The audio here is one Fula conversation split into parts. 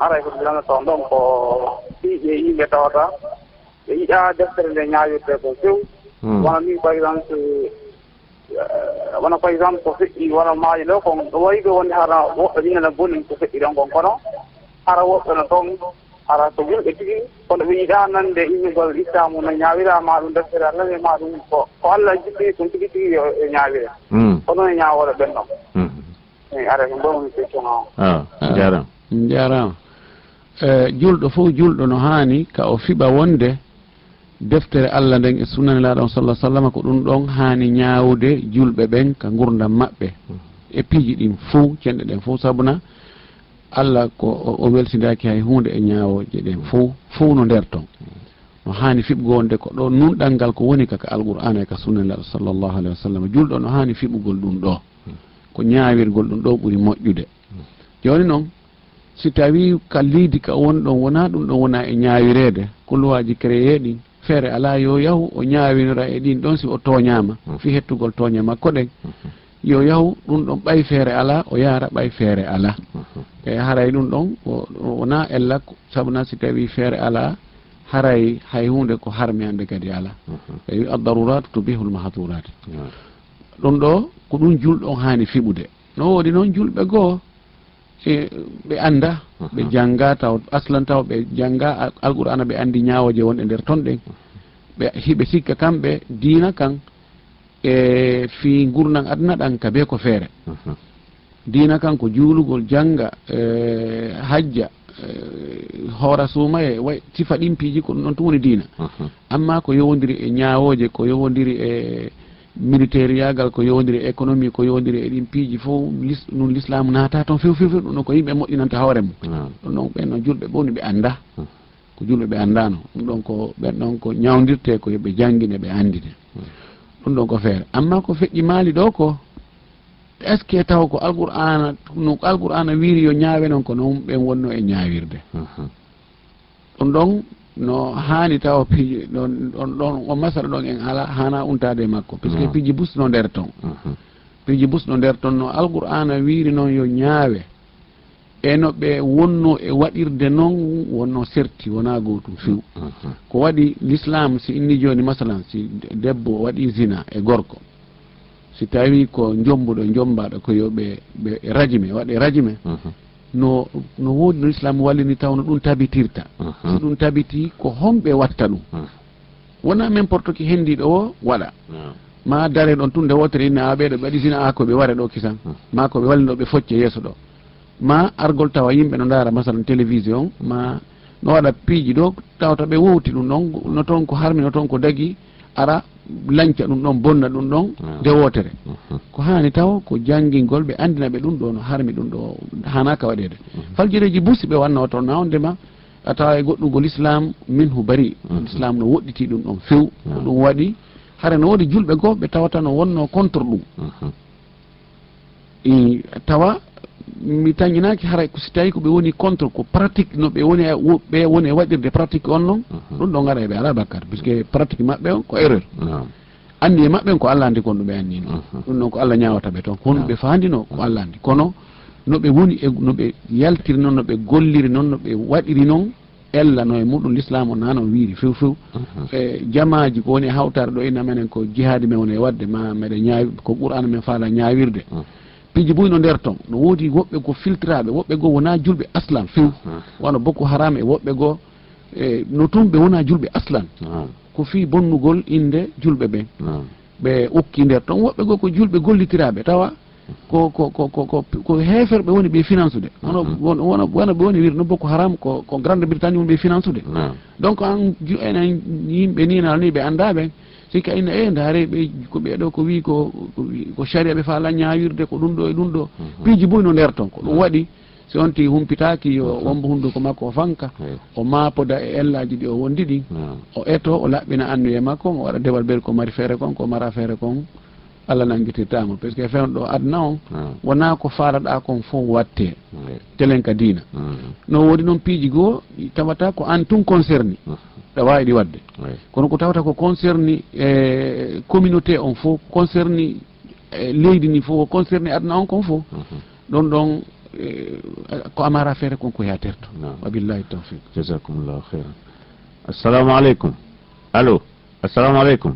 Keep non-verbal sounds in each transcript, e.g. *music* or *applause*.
aray e ko bilana toon ɗon ko ɗiɗe yimɓe tawata. Ɓe yiɗa deftere nde ñaawirde ko few hmm. wona ni par exemple eh, wona par exemple ko feƴƴi wona maaji ɗo kon ɗo wayi ɗo wonde hara woɓɓe minena boni ko feƴƴi ɗon kon kono. Hara woɓɓe no toon hara ko yimɓe tigi. Kono ɓe yiɗa nande immigol ittamu no ñaawirama ɗum deftere allane ma ɗum ko ko allah jiɗɗi ɗum tigi tigi yo ñawira hmm. kono e ñaawore ɓen ɗon hmm. eyi aray e ko ɗo question ah, o jarama jarama Eh, julɗo fof julɗo no haani ka o fiɓa wonde deftere allah nden e sunnanilaɗo laaɗon sallah sallam ko ɗum ɗon haani ñaawde julɓe ɓen ka gurdam maɓɓe. E piiji ɗin fof cenɗe ɗen fof sabuna allah ko o weltidaki hay hunde e ñaawoje ɗen fo fof no nder ton. No haani fiɓgo wonde ko ɗo nunɗal ngal ko woni kaka alqur'ana e ka sunnanilaɗo sallllahu alahi wa sallam julɗo no haani fiɓugol ɗum ɗo. Ko ñaawirgol ɗum ɗo ɓuri moƴƴude. Joni noon si tawi ka liidi ka wonɗon wona ɗum ɗon wona e ñawirede kulluwaji créé ɗin feere ala yo yahu o ñaawinora e ɗin ɗon si o toñama mm. fi hettugol tooña makko ɗen. Mm-hmm. Yo yahu ɗum ɗon ɓay feere ala o yara ɓay feere ala mm-hmm. eyi haray ɗum ɗon wona ella sabuna si tawi feere ala haray hay hunde ko harmi hande kadi ala eyi mm-hmm. addarurat tubihul mahadurat ɗum ɗo ko ɗum julɗon hani fiɓude. No woodi noon julɓe goho E, ɓe annda ɓe jannga taw aslan taw ɓe jannga alqur'ana ɓe anndi ñaawoje wonɗe nder ton ɗen. Ɓe hiɓe sikka kamɓe diina kan e fi gurnan aduna ɗan ka be ko feere. Diina kan ko juulugol jannga e, hajja e, hoora suuma e way sifa ɗin piiji ko ɗum ɗon tum woni diina. Amma ko yowodiri e ñaawoje ko yowodiri e militaire yagal ko yowdiri économie ko yowdiri e ɗin piiji fof ɗum l'islam naata toon few few few ɗum ɗon ko yimɓe moƴƴinanta hoore mum. Ah. Ɗum ɗon ɓen noon julɓe ɓowni ɓe annda. Ah. Ko julɓe ɓe anndano ɗum ɗon ko ɓen ɗon ko ñawdirte ko yoɓe jangguine ɓe anndine ah. ɗum ɗon ko feere. Amma ko feƴƴi maali ɗo ko est ce que taw ko alqur'ana no alqur'ana wiiri yo ñaawe noon ko noon ɓen wonno e ñaawirde? Ɗum ɗon no hani taw piiji ɗon ɗon ɗon o masara ɗon en ala hana untade e makko. Puisque piiji bus no nder ton. Piiji bus no nder ton no alqur'ana wiiri noon yo ñaawe. E no ɓe wonno e waɗirde noon wonno serti wona gotum few ko waɗi l'islam si inni joni masalan si debbo waɗi zina e gorko. Si tawi ko jombuɗo jombaɗo ko yo ɓe ɓe rajime waɗe rajime. no no woodi no islam wallini taw no ɗum tabitirta. Si ɗum tabiti ko homɓe watta ɗum. Wona n'importe ki hendiɗo o waɗa. Ma dare ɗon tun nde wotere inne a ɓeɗo ɓe waɗi sina a koɓe ware ɗo kisan ma koɓe wallino ɓe focce yeeso ɗo. Ma argol tawa yimɓe no dara masalan télévision ma no waɗa piiji ɗo tawta ɓe wowti ɗum ɗon no toon ko harmi no toon ko dagui ara lañca ɗum ɗon bonna ɗum ɗon ah. nde wotere. Mm-hmm. Ko hani taw ko jangingol ɓe andina ɓe ɗum ɗo no harmi ɗum ɗo hanaka waɗede mm-hmm. faljireji busi ɓe wanno toon nawdema a tawa e goɗɗugol islam min hu bari mm-hmm. islam no woɗɗiti ɗum ɗon few ko ah. ɗum waɗi hara no woodi julɓe goo ɓe tawata no wonno contre ɗum. Tawa mi tañinaki haray ko si tawi koɓe woni contre ko pratique no ɓe woni e ɓe woni e waɗirde pratique on noon mhm. ɗum ɗon gara e ɓe ala bakkar puisque pratique maɓɓe on ko ah, erreur. anndi e maɓɓe ko allah andi kon ɗum ɓe anndino mhm. ɗum noon ko allah ñawata ɓe toon. Hono ah. ɓe faandino ko ah. allah andi kono no ɓe woni e no ɓe yaltiri noon no ɓe golliri noon no ɓe waɗiri noon ellano e muɗum l'islam o nano wiiri few few mhm. e jamaji ko woni e hawtare ɗo inna menen ko jihadi men woni e wadde ma meɗe ñaawi ko qur'ana men faala ñaawirde piiji boyi no nder ton no woodi woɓɓe go filtraɓe woɓɓe goo wona julɓe aslan few wano boko haram e woɓɓe goo e no tun ɓe wona julɓe aslan. Ko fi bonnugol inde julɓe ɓen ɓe ukki nder ton woɓɓe goo ko julɓe gollitiraɓe tawa ko ko ko ko ko heeferɓe woni ɓe finance financude wono wona wona ɓe woni wirno boko haram ko ko grande britannie woni ɓe finance financude donc an enen yimɓe ni nani ɓe anndaɓe sikki ayna e eh, ndaare ɓe ko ɓeeɗo ko wi ko ko caria ɓe faala ñawirde ko ɗum ɗo e ɗum ɗo. Piiji boyi no nder ton ko ɗum waɗi. Si on onti humpitaki yo wombo hunduko makko o fanka o maapoda e ellaji ɗi o wondi ɗin o eto o laɓɓina annuye makko o waɗa dewal ɓeyde ko mari feere kon ko mara feere kon allah nanguitirtama par ce que fewno ɗo adna on wona ko faalaɗa kon fof watte telen ka diina. No woodi noon piiji goo tawata ko an tun concerni ɗa wawi ɗi wadde kono ko tawata ko concerni e communauté on fof concerni e leydi ni fof ko concerni aduna on kon fof mhm. ɗon ɗon e, ko amara feere kon ko yaterto wabillahi tawfiq. Jasakumllahu heyran assalamu aleykum allo. Assalamu aleykum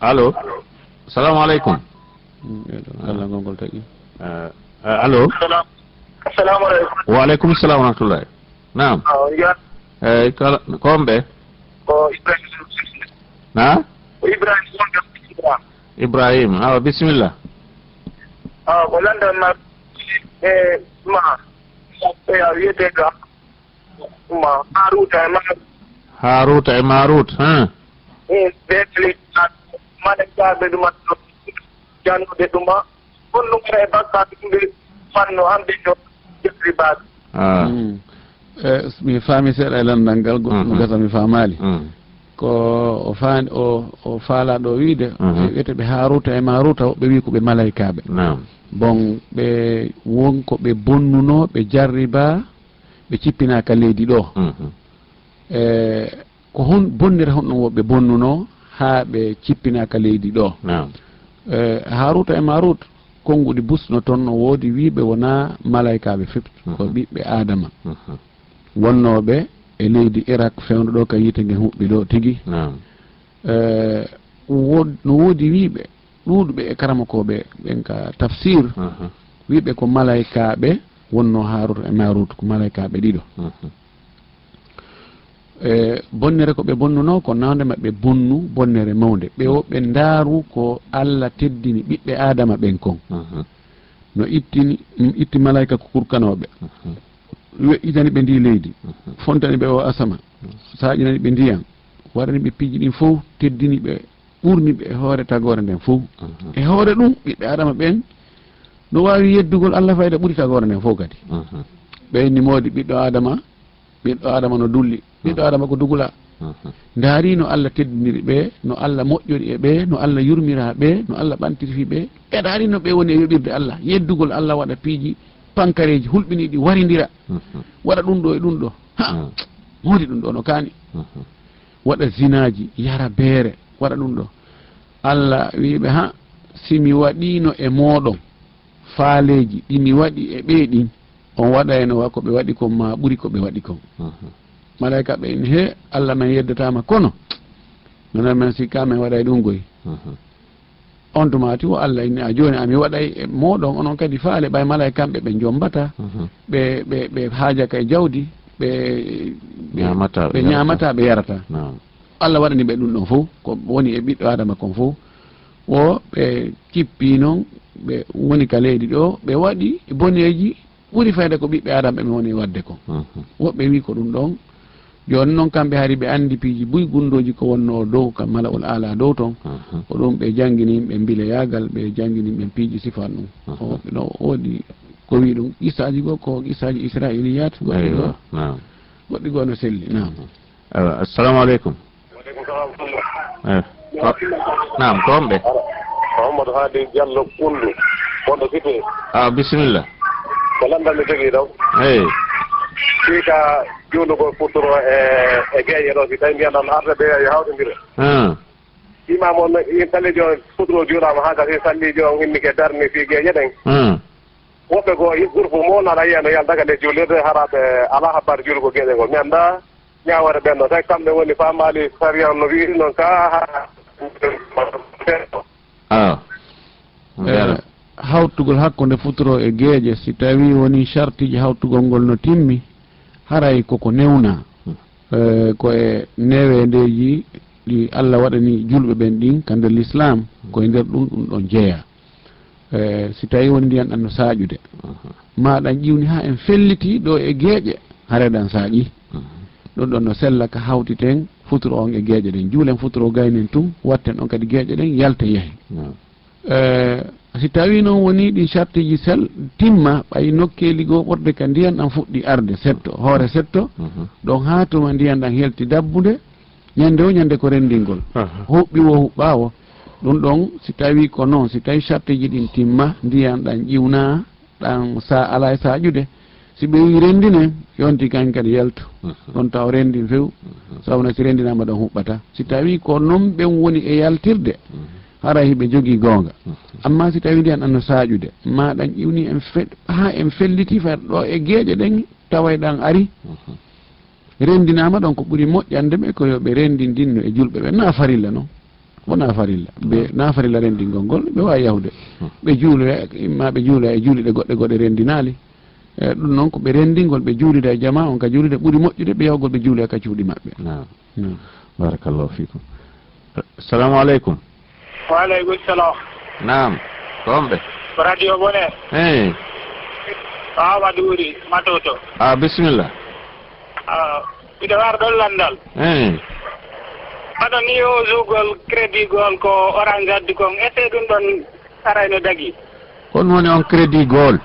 allo. Assalamu aleykum allah gongol tagi. Ah, ah, allo. Assalamu aleykum wa aleykum salam wa rahmatullahi. Nam ah, eyi eh, ko on ɓe ko ibrahima na ko ibrahima wonde ibrahima awa bisimilla awa ko landanma e ma e, a wiyete ga ma haruta e marut. Haruta e marut ha? Ɓeɗeli maɗa jaɓe ɗuma jannude ɗuma. Honɗum ara e bakkaɓe ɗumɓe fanno hamɓe no e jefri baɓe E, mi faami seeɗa e landal ngal goɗɗum mm-hmm. gasa mi faamali mm-hmm. ko o faani o o faalaɗo wiide wiyete ɓe haruta e maruta woɓɓe wi ko ɓe malaykaɓe bon ɓe wonko ɓe bonnuno ɓe jarriba ɓe cippinaka leydi ɗo. E ko hon bonnira honɗum woɓɓe bonnuno haa ɓe cippinaka leydi ɗo. Haruta e, e marut konnguɗi busno toon no woodi wiiɓe wona malaykaɓe feɓti ko ɓiɓɓe adama wonnoɓe e leydi irak fewno ɗo ka yiite nge huɓɓi ɗo tigi. Eh, no woodi wiiɓe ɗuuɗuɓe e karama koɓe ɓen ka tafsir wiiɓe ko malaykaɓe wonno harut e marut ko malaykaɓe ɗiɗo. E bonnere ko ɓe bonnuno ko nawde maɓɓe bonnu bonnere mawde ɓe o ɓe ndaaru ko allah teddini ɓiɓɓe adama ɓen kon. No ittini itti mm, malayka ko kurkanoɓe weƴƴitani ɓe ndi leydi. Mhm. Fontani ɓe o asama. Saƴinani ɓe ndiyam. Waɗani ɓe piiji ɗin fof teddini ɓe ɓurni ɓe e hoore tagore nden fof mhm. e hoore ɗum ɓiɓɓe adama ɓen no wawi yeddugol allah fayda ɓuuri tagore nden fof kadi. Mhm. Ɓeyni moodi ɓiɗɗo adama ɓiɗɗo adama no dulli ɓiɗɗo adama ko dugula. Ndaari no allah teddiniri ɓe no allah moƴƴori e ɓe no allah yurmira ɓe no allah ɓantirifi ɓe ɓe ndaari no ɓe woni e yoɓirde allah. Yeddugol allah waɗa piiji pankareji hulɓiniɗi waridira hmm, hmm. waɗa ɗum ɗo e ɗum ɗo. Ha hmm. modi ɗum ɗo no kaani. Waɗa zinaji yara beere waɗa ɗum ɗo. Allah wiɓe ha simi waɗino e moɗon faaleji ɗimi waɗi e ɓeeɗin on waɗa eno wa ko ɓe waɗi kon ma ɓuri ko ɓe waɗi kon malaika ɓe en he allah men yeddatama kono. Nonon men sikka min waɗa e ɗum goyi. on tumati o allah inni a joni ami waɗay e moɗon onon kadi faale ɓay mala kamɓe ɓe jombata mhm. ɓe ɓe ɓe haaja ka e jawdi ɓe ɓe ñamata ɓe yarata. allah waɗani ɓe ɗum ɗon fof ko woni e ɓiɗɗo adama kon fof o ɓe cippi noon ɓe woni ka leydi ɗo ɓe waɗi boneji ɓuuri fayde ko ɓiɓɓe adama ɓe woni wadde kon. Mhm. Woɓɓe wi ko ɗum ɗon joni noon kamɓe hari ɓe andi piiji buy gundoji ko wonno dow kam mala ol ala dow ton. Ko ɗum ɓe jangguini ɓe mbile yagal ɓe jangguini ɓe piiji sifat ɗum. O ɗo woodi ko wi ɗum qissaji goo ko qissaji israiliyat goɗɗi goo. goɗɗi goo no selli nam awa assalamu aleykum. Eh, nam ko wonɓe? Mouhamadou haadi diallo kullu wonɗo site a ah, bisimilla. Ko landami jogui taw eyi fii ka juundu ko ɓurtoro e e geeƴe ɗo si tawi mbiyan tan arde ɓe yo e hawtondira imam on in salli jo futuro juulama ha gasi salli jo inni ke darni fi geeƴe ɗen. Woɓɓe ko groupe moon aɗa yiyano daga nde juulirde haraɓe ala habbar juulugo geeƴe ngol. Mi annda ñawore ɓen ɗo tawi kamɓe woni famali sariyan no wiiri noon ka ha hawtugol hakkunde futuro e geeƴe si tawi woni chartiji hawtugol ngol no timmi haray koko newna. Ko e newendeji ɗi allah waɗani julɓe ɓen ɗin ka nder l'islam koye nder ɗum ɗum ɗon jeeya. E, si tawi woni ndiyan ɗan no saaƴude maɗan ƴiwni ha en felliti ɗo e geeƴe hareɗan saaƴi. Ɗum ɗon no sella ka hawtiten futuro on e geeƴe ɗen. Juulen futuro gaynen tun watten on kadi geeƴe ɗen yalta yeehe. si tawi noon woni ɗi chartiji sel timma ɓay nokkeli goo ɓorde ka ndiyan ɗan fuɗɗi arde setto hoore setto. Mhm. Ɗon ha tuma ndiyan ɗan helti dabbude ñande o ñande ko rendingol huɓɓi wo huɓɓawo ɗum ɗon si tawi ko noon si tawi chartiji ɗin timma ndiyan ɗan ƴiwna ɗan sa ala e saƴude si ɓewi rendine yonti kañ kadi yaltu. Mhm. Ɗon taw rendin few. Mhm. Sabuna si rendinama ɗon huɓɓata. Si tawi ko noon ɓen woni e yaltirde hara hiɓe jogii goonga. Amma si tawi ndiyan anno saaƴude maɗan iwni en fe ha en felliti far ɗo e geeƴe ɗen taway ɗan ari. Renndinaama ɗon ko ɓuri moƴƴande ɓe ko yoɓe renndindinno e julɓe ɓe. Na farilla noon wona farilla? Ɓe na farilla renndingol ngol ɓe waawi yahude ɓe juuloya ma ɓe juuloya e juuliɗe goɗɗe goɗɗe renndinaali. Eyi ɗum noon ko ɓe renndingol ɓe juulida e jama on ka juulide ɓuri moƴƴude ɓe yahgol ɓe juuloya ka cuuɗi maɓɓe. Barakallahu fikum assalamu aleykum waaleykum salam. Nam ɗonɓe radio bone? Eyi amadou uri matoto. A bisimilla. Ah, mbiɗa war ɗon landal eyi aɗo ni usugol crédit gol ko orange addi kon. Ete ɗum ɗon arayno dagi. Hon woni on crédit gol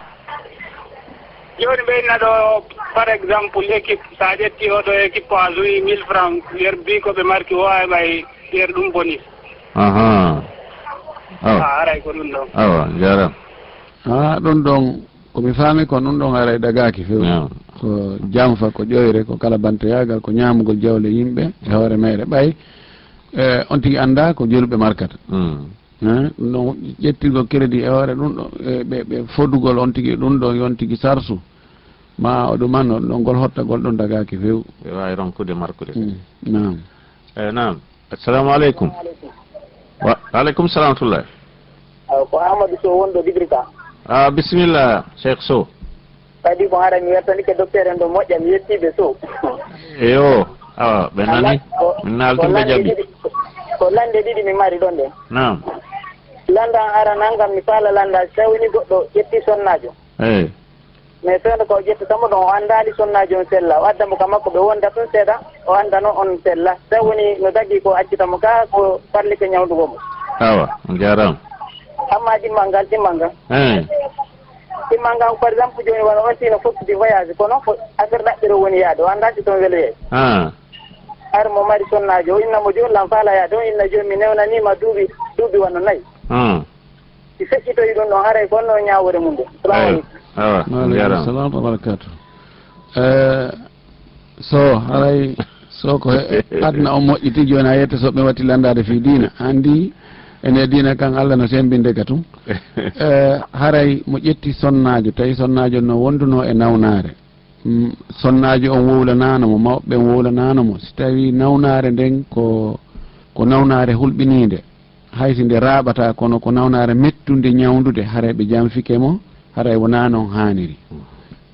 joni ɓeyna ɗo par exemple équipe sa ƴetti oɗo équipe a joui mille franc yer mbi koɓe marki o ɓay yer ɗum boni. Aha. awa. Ah, aray ko ɗum ɗon. Awa jaram. Ha ɗum ɗon komi faami ko ɗum ɗon aray ɗagaki fewi ko jamfa ko ƴoyre ko kala bantoyagal ko ñamugol jawle yimɓe e hoore meɗe ɓay. E on tigui anda ko joluɓe markata. Hmm. Ɗum ɗon ƴettirgol crédit e hoore ɗum ɗo e, ɓe ɓe fodugol on tigui ɗum ɗon yon tigui sarsu. Ma o ɗuman on ɗon ngol hotta gol ɗon dagaki few ɓe wawi ronkude markude. Hmm, nam eyi eh, nam assalamu aleykum wa aleykum salam tullah ah, ko amadou sow wonɗo bidrika a ah, bisimilla cheikh sow. Kadi ko ara mi wertani ke docteur en ɗo moƴƴa mi yettiɓe sow. Eyo awa ɓe nani min naaltinɓe jaaɓi ko lande ɗiɗi mi mari ɗon ɗen nam landa an ara nanngam mi faala landa tawini goɗɗo ƴetti sonnajo. Eyi. mais feewde ko o ƴettitamo ɗon o anndali sunnaji on sella. O addamo ka makko ɓe wonda tun seeɗa o anndano on sella. Taw woni no tagi ko accitamo ka ko parlike ko ñawdugo mo. Awa jarama amma ɗimmal ngal ɗimmal ngal ɗimmal ngal par exemple joni wona aussi no fokkiti voyage kono ko affaire ɗaɓɓere woni yaade o anndaki toon weloyeede ar mo mari sonnaji o innamo joni lam faala yaade on inna joni mi newnanima duuɓi duuɓi wonno nayi. si feccitoyi ɗum ɗon haray gonno ñawore mum nde salamu aleykum. Awa waaleykum salam wa barakatu eh, so haray so ko *laughs* adna o moƴƴiti joni a yetta soɓe watti landade fi dina andi ene dina kan allah no sembinde ga tun. *laughs* Eh, haray mo ƴetti sonnajo tawi sonnajo no wonduno e nawnare mm, sonnajo on wowlananomo mawɓe ɓen wowlananomo si tawi nawnare nden ko ko nawnare hulɓinide hayti nde raɓata kono ko nawnare mettude ñawdude haray ɓe jamfike mo haray wona noon haniri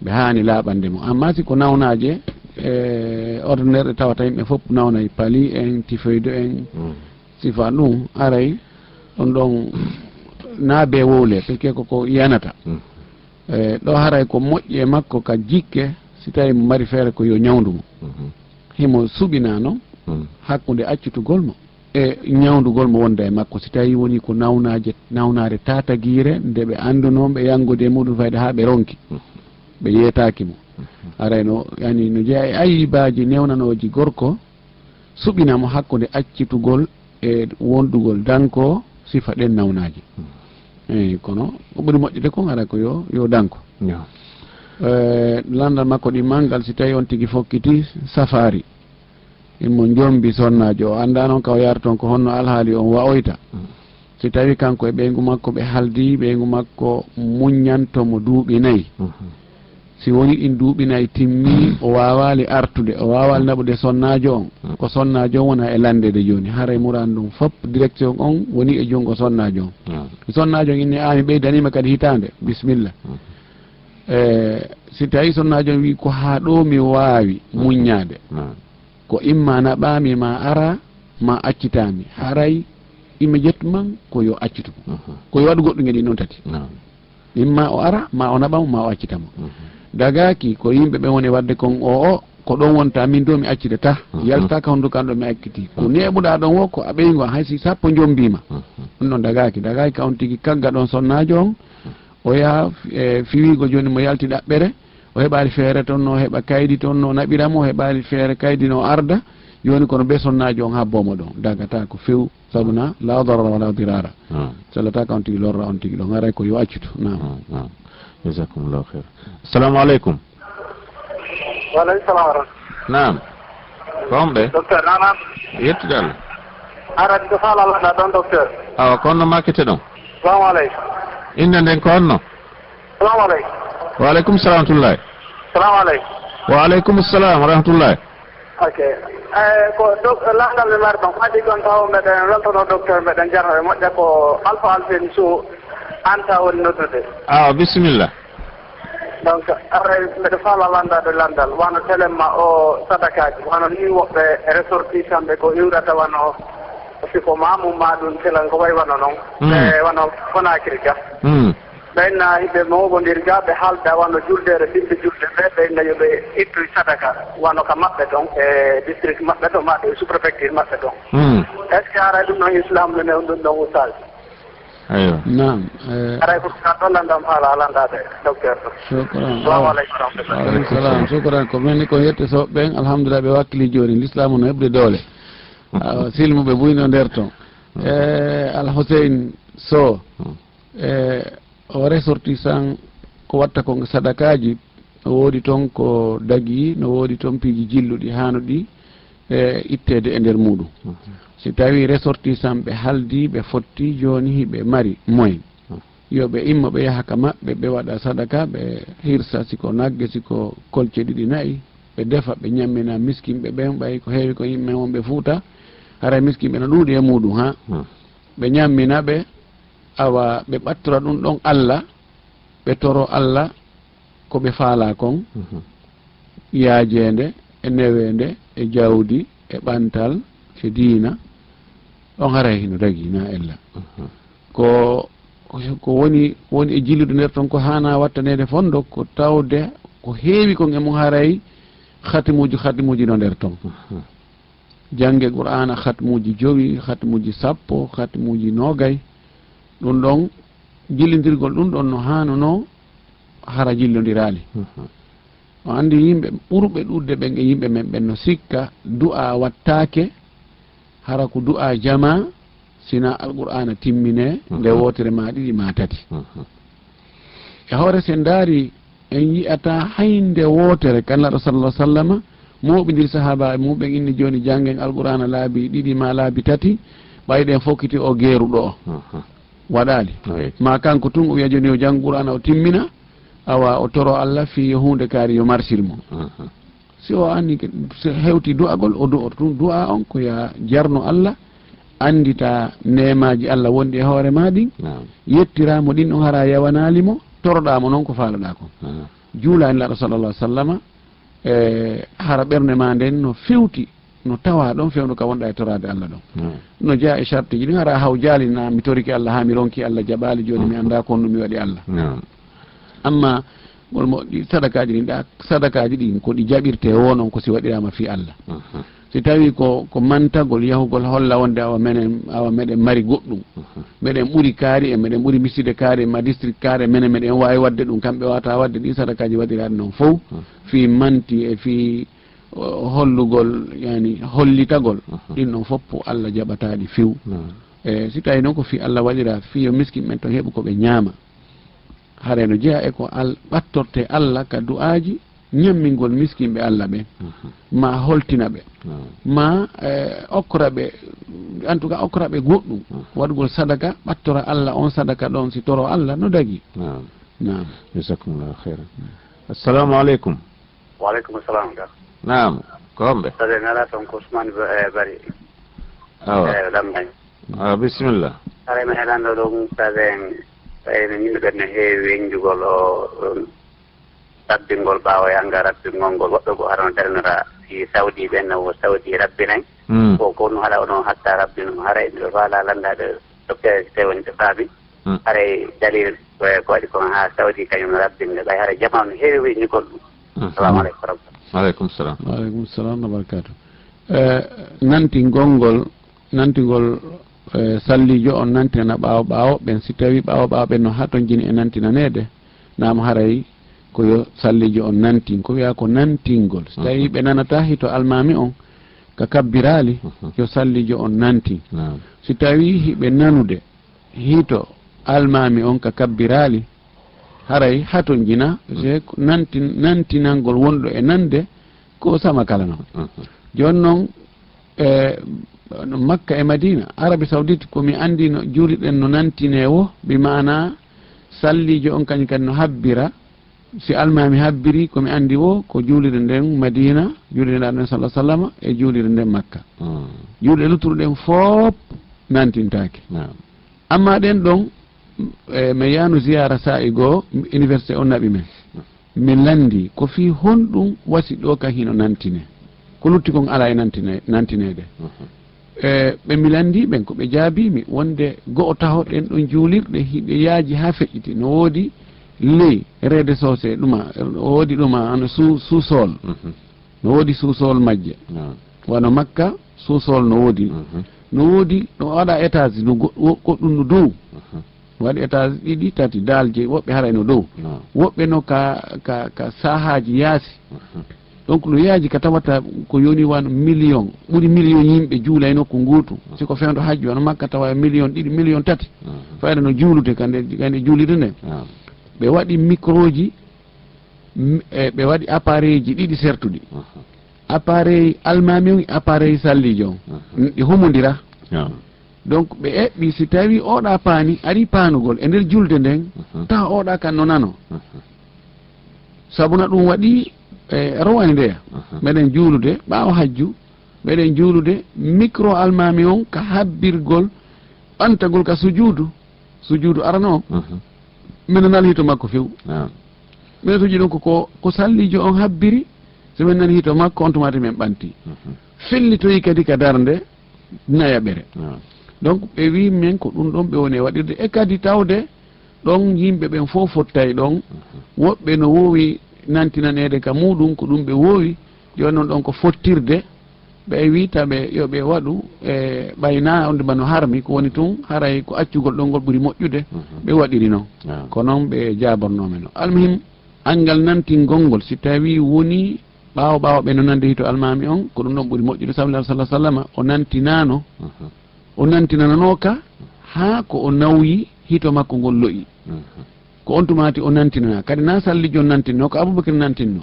ɓe hani laaɓande mo. Amma si ko nawnaje e ordinaire ɗe tawata yimɓe fof nawnay paali en tifoyde en mm. sifa ɗum aray ɗon ɗon na be wowle pique koko yanata. Mm. E ɗo haray ko moƴƴi e makko ka jikke si tawi mo mari feere ko yo ñawdu mo. Mm-hmm. Himo suɓina noon mm. hakkude accutugol mo. e ñawdugol mo wonda e makko. Si tawi woni ko nawnaje nawnare tataguire nde ɓe andunoɓe yangude e muɗum fayde ha ɓe ronki ɓe yeetaki mo. Arayno yani no jeeya e ayibaji newnanoji gorko suɓinamo hakkude accitugol e wondugol danko sifa ɗen nawnaji eyi kono ko ɓuri moƴƴude kon ara ko yo yo danko. Eh, landal makko ɗi mangal si tawi on tigui fokkiti safari immo jombi sonnajo. O anda noon ka o yara toon ko honno alhaali on wawoyta mm. si tawi kanko e ɓeygu makko ɓe haldi ɓeygu makko muññantomo duuɓi nayyi mm-hmm. si woni ɗin duuɓi nayyi timmi o wawali artude o wawali naɓude sonnajo on. Mm. Ko sonnajo on wona e landede joni haara e muran ɗum fop direction on woni e jungo sonnajo on. Mm. Sonnajo on inni an mi ɓeydanima kadi hitande bisimilla e eh, si tawi sonnajo on wi ko ha ɗo mi wawi muññade ko imma naɓami ma ara ma accitami haray immédiatement ko yo accitu accitumo ko yo waɗu goɗɗum gueɗi noon tati. Imma o ara ma o naɓamo ma o accitamo dagaki ko yimɓe ɓe woni wadde kon o o ko ɗon wonta min do mi accitata yaltaka honduka an ɗo mi acciti. Ko neɓuɗa ɗon o ko a ɓeygo haysi sappo jombima ɗum noon dagaki dagaki ka on tigui kagga ɗon sonnajo on. O yaha e fiwigo joni mo yalti ɗaɓɓere. o heɓani feere toon no heɓa kaydi toon no naɓiramo o heɓani feere kaydi no arda joni kono ɓe sonnaji on habbomo ɗon dagata ko few sabuna la darara wala dirara ah. sellata ko on tigui lorra on tigui ɗon aray ko yo accutu. Nam ah, ah. jasakumllahu heir assalamu aleykum waaleykum salam nam ko ɓe docteur nanan yettude allah arani do falalaɗa ɗon docteur. Awa konno makkete ɗon? Salamu aleykum inde nden ko onno salamu aleykum waaleykum salam rahmatullahi. Salamu aleykum. Waaleykum salam wa rahmatullahi. Ok. Eyi ko do langal mi mari ɗon ko gon taw meɗen weltono docteur meɗen jarno e moƴƴa ko alpha alfeni suu anta woni noddude. A bisimilla. Donc ara mbeɗa faala landade landal wano telema o sadakaji wano ni woɓɓe e ressortisanɓe ko iwrata wano siko mamum ma ɗum telan ko way wano noon. Mm. E wano fonakiri ga ɓenna hiɓe mawgodirga ɓe haalda wano juldere ɓiɓɓe julde ɓe ɓenna yoɓe ittu sadaka wano ka maɓɓe ɗon e district maɓɓe ɗon maɓe e sous préfecture maɓɓe ɗon est ce que aray ɗum ɗon islam nene ɗum ɗon ustage eyo nam aray ko ka ɗollandam haala alandade docteur salamualeykum rahmatullah aleykum salam sukuran ko minni kon yettosoɓe ɓen alhamdulillah ɓe wakkili joni l'islamu no heɓde doole silmu ɓe ɓuyno nder ton e alhusein so e o ressortissant ko watta ko sadakaji no woodi toon ko dagi no woodi toon piiji jilluɗi haano ɗi e ittede e nder muɗum. Si tawi ressortissant ɓe haldi ɓe fotti joni ɓe mari moyen. Yoɓe imma ɓe yaha ka maɓɓe ɓe waɗa sadaka ɓe hirsa siko nagge siko kolce ɗiɗi nayyi ɓe defa ɓe ñammina miskinɓe ɓen ɓay ko heewi ko yimɓe wonɓe fuuta hara miskinɓe no ɗuuɗi e muɗum ha. Ɓe ñammina ɓe awa ɓe ɓattora ɗum ɗon allah ɓe toro allah ko ɓe faala kon. Mhm. Yaajende e newende e jawdi e ɓantal e diina ɗon haray e hino dagi na ella. Mhm. Ko ko woni woni e jillude nder toon ko hana wattanede fondo ko tawde ko heewi kon e mum haray hatimuji hatimuji no nder toon mhm. jangge qur'ana hatimuji jowi hatimuji sappo hatimuji nogay ɗum ɗon jillidirgol ɗum ɗon no hanuno hara jillodirali. O andi yimɓe ɓurɓe ɗudde ɓen e yimɓe men ɓen no sikka du'a wattake hara ko du'a jama sina alqur'ana timmine nde wotere ma ɗiɗi ma tati. E hoore sen daari en yiyata haynde wotere kanlaɗo sallah sallama moɓidir sahaba e muɓen inni joni janggen alqur'ana laabi ɗiɗi ma laabi tati ɓayɗen fokkiti o geeruɗo o waɗaali. Ma kanko tun o wiya joni o jang qur'ana o timmina awa o toro allah fi yo hunde kaari yo marsil mo. Si o anni hewti du'agol o du oto tun du'a on ko ya jarno allah andita nemaji allah wonɗi e hoore ma ɗin yettiramo ɗin ɗon hara yawanalimo toroɗamo noon ko faaloɗa kon juula en laɗo sallallah sallama e hara ɓernde ma nden no fewti no tawa ɗon fewnu ka wonɗa e torade allah ɗon. Hmm. No jeeya e charte ji. Ɗi gara haw jaali na mi toriki allah ha mi ronki allah jaɓali joni mi anda kon konno mi waɗi allah. Hmm. Amma wolmo ɗi sadakaji ɗin ɗa sadakaji ɗin ko ɗi jaɓirte wonon ko si waɗirama fi allah. Hmm. Si tawi ko ko mantagol yahugol holla wonde awa menen awa meɗen mari goɗɗum. Meɗen ɓuuri kaari e meɗen ɓuuri miside kaari e ma district kaari e menen meɗen wawi wadde ɗum kamɓe wata wadde ɗi sadakaji waɗirade noon fof. Fi manti e fi hollugol yani hollitagol ɗin ɗon fopp allah jaɓataɗi few e si tawi noon ko fi allah waɗira fi yo miskin ɓen to heɓu koɓe ñaama. Hare no jeeya e ko al ɓattorte allah ka du'aji ñammingol miskinɓe allah ɓen ma holtina ɓe. Ma e, okkora ɓe en tout cas okkora ɓe goɗɗum. Waɗugol sadaka ɓattora allah on sadaka ɗon si toro allah no dagi. Nam jasakumllahu heyran assalamu aleykum waaleykum salam ga nam ko homɓe tode ngala toon ko ousmane eh, bari. Awa. Eh, Lamdañ a bisimilla arayma heɗanɗo ɗum mustade en ɓayno yimɓeɓe no heewi weñjugol o um, rabbingol ɓaawo e yanga rabbingol ngol. Woɓɓe go harano darnora si sawdi ɓen o sawdi rabbinayi hmm. ko ko no haɗa onon hatta rabbino haray ɓe faala landaɗo dokkere tawi woni ɓe faabi hmm. haray dalil eh, ko waɗi kon haa sawdi kañum rabbinde ɓay. Haara jamanu heewi weñjugol ɗum. Hmm. Salamu aleykum warahmatullah. aleykum salam. Waaleykum salam wa barakatu eh, nanti gonngol nantigol eh, sallijo on nantinana ɓaawo ɓaawo ɓen si tawi ɓaawo ɓaawo ɓen no ha ton jini e nantinanede naam haray ko yo sallijo on nantin ko wiya ko nantingol. So tawi mhm. ɓe nanata hito almami on ka kabbirali mhm. yo sallijo on nantin si tawi hiɓe nanude hito almami on ka kabbirali haray haton jina mm-hmm. je nanti nantinangol wonɗo e nande ko sama kala noon. Mm-hmm. Joni noon e makka e madina arabi saudite komi andi no juriɗen no nantine wo bi mana sallijo on kañum kadi no habbira si almami habbiri komi andi wo ko juulire nden madina juulire nde aɗen salah sallama e juulire nden makka. Mm. Juulɗe luttuɗen foop nantintake amma ɗen ɗon e mi yahno ziyara sa'i goo université o naɓi men. Mi landi ko fi honɗum wasi ɗo ka hino nantine. Ko lutti kon ala e nantine nantinede e ɓe mi landi ɓen ko ɓe jaabimi wonde go'o tahoɗen ɗon juulirɗe hiɓe yaaji ha feƴƴiti. No woodi ley reede soose ɗuma woodi ɗuma ano suu suusol no woodi suusol majje. Wano makka suusol no woodi. Mhm. No woodi no waɗa étage no goɗɗum no dow. waɗi étage ɗiɗi tati dalje woɓɓe harayno dow. Woɓɓe no ka ka ka sahaji yaasi. Donc no yaaji ka tawata ko yoni wan million ɓuuri million yimɓe juulay nokku nguutu siko fewdo hajju ano makka tawa million ɗiɗi million tati. Fayda no juulude kande kande juulide nde. Ɓe waɗi micro ji e, ɓe waɗi appareil ji ɗiɗi sertuɗi appareil almami o appareil sallijo on. Ɗi humodira. donc ɓe eɓɓi eh, si tawi oɗa paani ari paanugol e nder julde nden uh-huh. tawa oɗa kan nonano. Uh-huh. Sabuna ɗum waɗi e rowani ndeya uh-huh. meɗen juulude ɓaawa hajju. Meɗen juulude micro almami on ka habbirgol ɓantagol ka sujuudu sujuudu arano mino nani hito makko few. Mino suji ɗum koko ko sallijo on habbiri somin nani hito makko on tumati men ɓanti. Fellitoyi kadi ka darde nayaɓere donc ɓe wi min ko ɗum ɗon ɓe woni e waɗirde. E kadi tawde ɗon yimɓe ɓen fof fottay ɗon. Woɓɓe no wowi nantinanede ka muɗum ko ɗum ɓe wowi joni noon ɗon ko fottirde. Ɓe wita ɓe yoɓe waɗu e ɓayna onde bano harmi ko woni tun haray ko accugol ɗon ngol ɓuuri moƴƴude mhm. ɓe waɗiri noon. Ah. Ko noon ɓe jabornomen o almuhim angal nantingol ngol si tawi woni ɓawo ɓawo ɓe no nande hito almami on ko ɗum ɗon ɓuuri moƴƴude sablah sa sallam o nantinano. Mhm. o nantinanano ka haa ko o nawyi hito makko ngol loyi mhm. ko on tumati o nantinana. Kadi na sallijo nantinno ko aboubacry nantinno.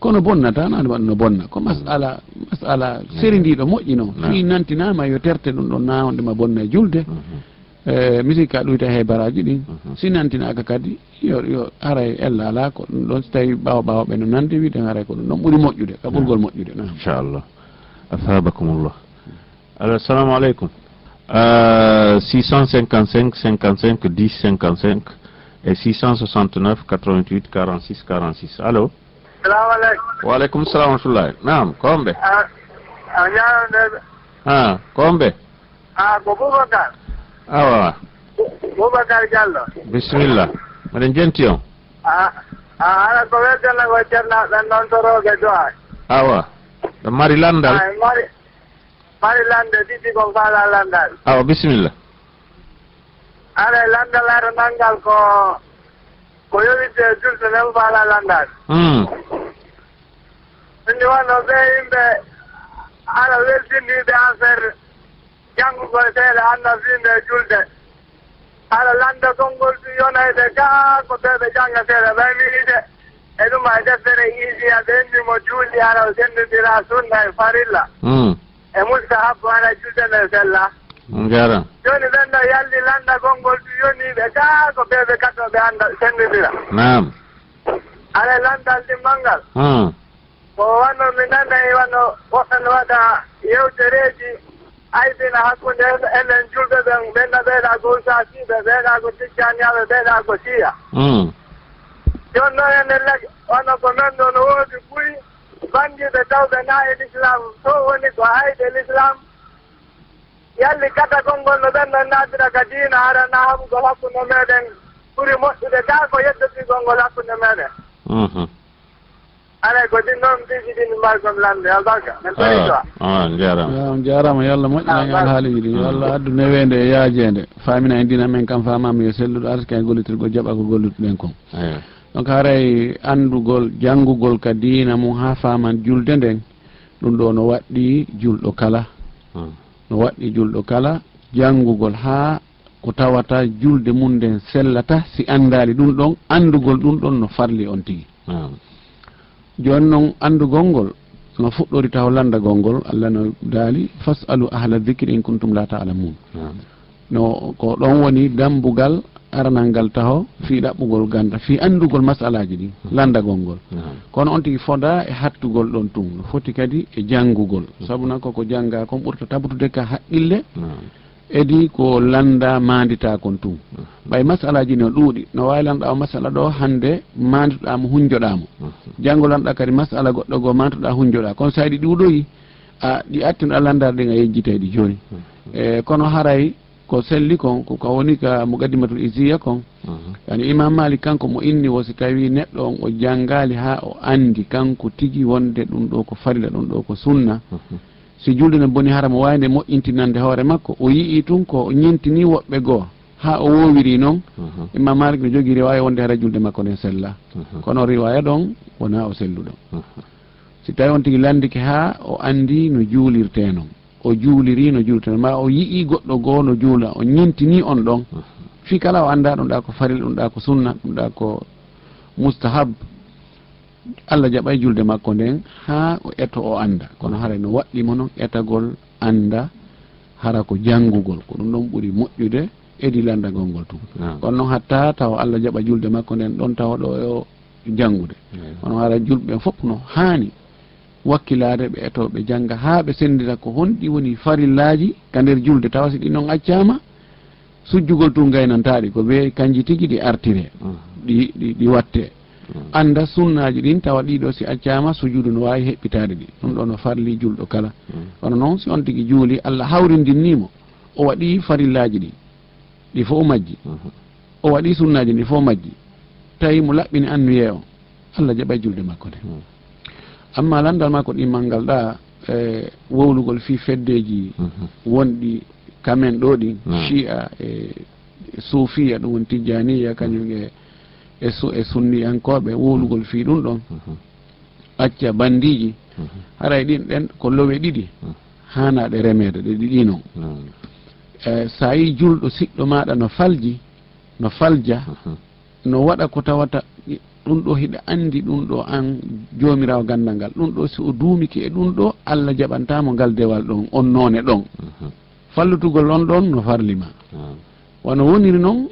Kono bonnata nane waɗa no bonna. Ko mhm. masala masala sérindiɗo moƴƴino. Fi nantinama yo terte ɗum ɗon nawdema bonna e julde. Mhm. Eh, Mi ka ɗoyta he baraji ɗin. Si nantinaka kadi yo yo aray ella ala ko ɗum ɗon so tawi ɓawa ɓawa ɓe no nande wiɗen aray ko ɗum ɗon ɓuuri moƴƴude ka ɓurgol moƴƴude nam inchallah. Asabakumullah allo assalamu aleykum euh, 655 55 10 55 et 669 88 46 46 allo. Salamu aleykum waaleykum salam rahmatullahi. Nam ko ɓe a ah, ah, ñaanondeɓe a ah, ko ɓe a ko boubacar. Awa boubacar diallo. Bisimilla mbiɗen jenti on. A a ala ko weddella ko ceernaɓen noon to toroge dowa awa ɗo mari landal. Mari mari lande ɗiɗi ko faala landade awa bisimilla. Ara landalare nangal ko ko yowite julde nen faala landade hmm. indi wonno ɓe yimɓe ara weltindiɓe affaire janngugol janngugo e anna finde e julde. Ara landa konngol ɗum yonayde gaa ko ɓeɓe janngatede ɓaymiide e ɗum a deftere isia ɓe endimo juulɗi ara sendidira sunna e farilla. Hmm. e musta mustahabu ana juldene sella jaram joni ɓen ɗo yalli landa gonngol ɗu yoniɓe gaa ko ɓeɓe kattoɓe anda senndidira nam ala landal ɗi manngal. Ko wanno mi nanayi e wanno woɓɓen waɗa yewtereji aybina hakkunde e enen julɓe ɓen ɓenna ɓeyɗa go usasiɓe ɓeeɗa ko ticcaniyaɓe ɓeeɗa ko siya. Jooni noon enen leg wanno ko men ɗo no woodi ɓuyi bandiɓe tawɓe na e l'islam so woni ko hayde l'islam. Yalli kata konngol no ɓen ɗon naatira ka diina arana haɓugol hakkunde meɗen. Ɓuri moƴƴude kaa ko yeddotigol ngol hakkunde meɗen. Mhm. Alay ko ɗin noon mbiji ɗi mi mbawi komi lamde albarka ah, min paɗitoa jarama jarama yo allah moƴƴinani ah, alhaaliji ɗi yo hmm. allah addu newede e yaajede famina e dina men kam famama yo selluɗo arta e gollitirgo jaɓa ko gollutuɗen kon. donc haray andugol jangugol ka diina mum ha faman julde nden ɗum ɗo no waɗɗi julɗo kala. No waɗɗi julɗo kala jangugol ha ko tawata julde mum nden sellata si andali ɗum ɗon andugol ɗum ɗon no farli on tigui joni noon andugol ngol no fuɗɗori taw landagol ngol allah no daali fasalu ahla dicre in kuntum la talamun no ko ɗon woni dambugal aranal ngal taho fi ɗaɓɓugol ganda fi andugol masalaji ɗi hmm. landagol ngol. Kono on tigui foda e hattugol ɗon tun no foti kadi e janggugol hmm. sabuna koko jangga kon ɓurta tabtude ka haqqille edi ko landa mandita kon tun hmm. ɓay masalaji no ɗuuɗi no wawi lanɗa o masala ɗo hande manditoɗamo hunjoɗamo. Janggo lanɗa kadi masala goɗɗo go mantoɗa hunjoɗa. Kono sa ɗi ɗuuɗoyi a ɗi attinoɗa landade ɗen a yejjiteɗi joni e eh, kono haray ko selli kon ko woni ka mo gaddimatul isiya kon yani imam malik kanko mo inni wo si tawi neɗɗo on o janngali ha o andi kanko tigi wonde ɗum ɗo ko farila ɗum ɗo ko sunna. Si julde ne boni harama wawde moƴƴintinande hoore makko o yii tun ko ñintini woɓɓe goo ha o wowiri noon imam malik ne jogui riwaya wonde hara julde makko nden sella. Kono riwaya ɗon wona o selluɗo si tawi on tigui landike ha o andi no juulirte noon o juuliri no juultan ma o yii goɗɗo goo no juula o ñintini on ɗon. Mm. Fi kala o annda ɗum ɗa ko faril ɗum ɗa ko sunna ɗum ɗa ko moustahab allah jaɓay julde makko nden ha o eto o anda kono haray no waɗɗimo noon etagol anda hara ko janngugol. Ko ɗum ɗon ɓuri moƴƴude edi landagol ngol tugu kono noon hatta tawa allah jaɓa julde makko nden ɗon tawa ɗo e o janngude. Kono hara julɓe ɓen fof no haani wakkilade ɓe etoɓe jangga ha ɓe sendira ko honɗi woni farillaji ka nder julde tawa si ɗi noon accama sujjugol tun gaynantaɗi ko ɓe kanji tigui ɗi artire mm. ɗi ɗi watte. Mm. Anda sunnaji ɗin tawa ɗiɗo si accama sujudu no wawi heɓɓitade ɗi. Ɗum ɗo no farli julɗo kala. Mm. Kono noon si on tigui juuli allah hawrindinnimo o waɗi farillaji ɗi ɗi fo majji. Mm-hmm. O waɗi sunnaji ɗi fo majji. Tawi mo laɓɓini annuye o allah jaɓa julde makko nde amma landal ma ko ɗimmal ngal ɗa e wowlugol fi feddeji mhm. wonɗi kamen ɗo ɗi mm. chi'a e, e suufiya ɗum woni tijjaniya kañum e e e sunniyankoɓe wowlugol mm. fi ɗum ɗon. Mhm. Acca bandiji mhm. haray ɗin ɗen ko lowe ɗiɗi mm. hanaɗe remede ɗe ɗiɗino sa yi julɗo siɗɗo maɗa no falji no falja no waɗa ko tawata ɗum ɗo hiɗa andi ɗum ɗo an jomirawo gandal ngal. Ɗum ɗo si o duumiki e ɗum ɗo allah jaɓantamo ngal dewal ɗon on none ɗon. Mhm. Fallutugol on ɗon no farlima hmm. wono woniri noon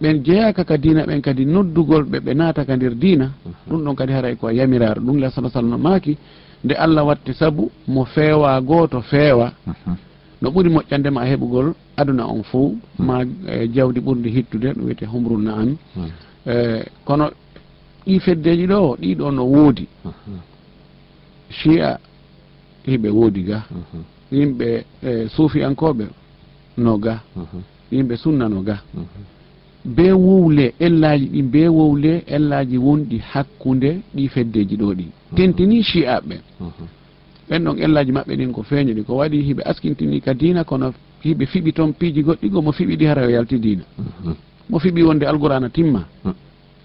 ɓen jeeyaka ka dina ɓen kadi noddugol ɓe ɓe naata ka nder dina mhm. ɗum ɗon kadi haray ko yamiraro ɗum la sala sallam maaki nde allah watti saabu mo feewa gooto feewa. Mhm. No ɓuri moƴƴandema a heɓugol aduna on fo hmm. ma eh, jawdi ɓurdi hittude ɗum wiyete humrul naami hmm. eh, kono ɗi feddeji ɗo ɗiɗo no woodi. Mhm. Chi'a hiɓe woodi ga. Mhm. Yimɓe e, suufiyankoɓe no ga. Mhm. Yimɓe sunna no ga. Be wowle ellaji ɗi be wowle ellaji wonɗi hakkude ɗi feddeji ɗo ɗi. Tentini chi'aɓe ɓen ɗon ellaji maɓɓe ɗin ko feeñoɗi ko waɗi hiɓe askintini ka dina kono hiɓe fiɓi toon piiji goɗɗi go mo fiɓi ɗi hara o yalti dina mo fiɓi wonde alqurana timma.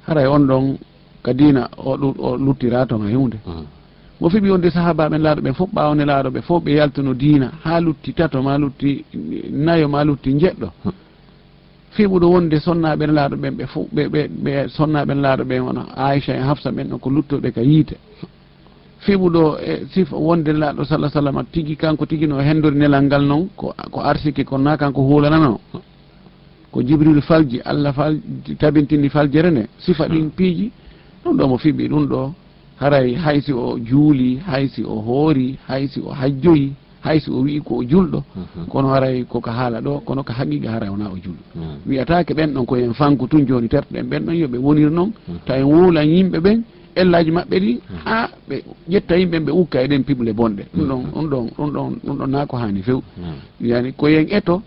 Haray on ɗon ka dina o o luttira toon e hunde hmm. mo fiɓi wonde sahabaɓen laaɗo ɓen fof ɓawne laaɗo ɓe fof ɓe yaltuno dina ha lutti tato ma lutti nayo ma lutti jeɗɗo hmm. fiɓuɗo wonde sonnaɓen laaɗo ɓen ɓe fof ɓe ɓe ɓe sonnaɓen laaɗo ɓen wono aicha e hafsa ɓen ɗon ko luttoɓe ka yiite. Fiɓuɗo e sif wonde laaɗo salah sallam tigui kanko tigi no hendori nelal ngal noon ko ko arsiki konna kanko huulanano. Hmm. Ko jibril falji allah fal tabintini faljere nde sifa ɗin piiji ɗum ɗo mo fiɓi ɗum ɗo haray haysi o juuli haysi o hoori haysi o hajjoyi haysi o wii ko o julɗo mhm. kono haray koko haala ɗo kono ko haqiqa haray wona o julɗo. Mm. Wiyatake ɓen ɗon koyen fanku tun joni terɗen ɓen ɗon yoɓe wonir noon mm. ta en wuulan yimɓe ɓen ellaji maɓɓe ɗi mm. ha ɓe ƴetta yimɓe ɓe ukka eɗen piɓle bonɗe. Ɗum ɗon ɗum ɗon ɗum ɗon ɗum ɗon na ko hani few. Yani koyen eto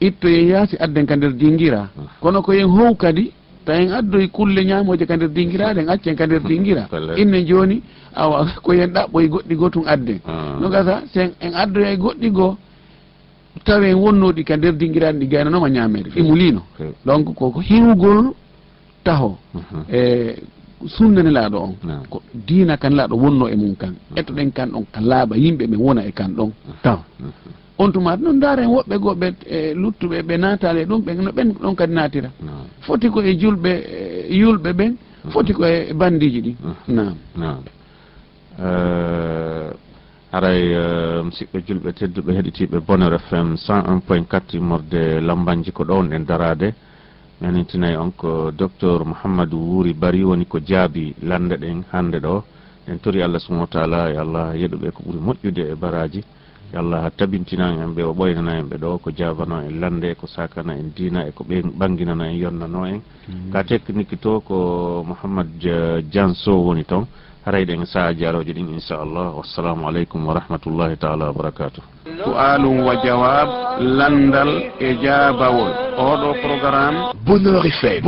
ittoyen yaasi adden ka nder dinguira kono koyen how kadi ta en addoyi kulle ñamoje ka nder dinguiraɗe en accen ka nder dinguira *laughs* inne joni awa *laughs* koyen ɗaɓɓoye goɗɗi goo tun adden no gasa sen en addoya e goɗɗi goo tawi en wonnoɗi ka nder dinguiraɗe ɗi gaynanoma ñamede ɗi donc koko hiwgol taho. E sunnani laaɗo on. Ko diina kan laaɗo wonno e mum kan. Etoɗen kan ɗon ka laaɓa yimɓe ɓe wona e kan ɗon. Taw. on tuma noon daren woɓɓe goɓɓe e luttuɓe ɓe natale ɗum ɓe no ɓen ɗon kadi natira foti ko e julɓe e yulɓe ɓen foti ko e bandiji ɗi. Nam nam haray eh, eh, musidɓe julɓe tedduɓe heɗitiɓe bonheur fm 101 point 4 immorde lambanji ko ɗon en darade mi anintinayi on ko docteur mouhammadou wuuri bari woni ko jaabi lande ɗen hande ɗo. En tori allah subahana wa taala e allah yeɗuɓe ko ɓuuri moƴƴude e baraji yo allah tabintina en ɓe o ɓoynana en ɓe ɗo ko jabano en lande e ko sakana en dina e ko ɓe ɓanginana en yonnano en. Mm. Ka technique to ko mouhammad dian sow woni toon harayɗen e saha jaloje ɗin inchallah wassalamu aleykum wa rahmatullahi taala wa barakatuh su'alum wa jawab landal e jabawol oɗo programme. Bonheur fm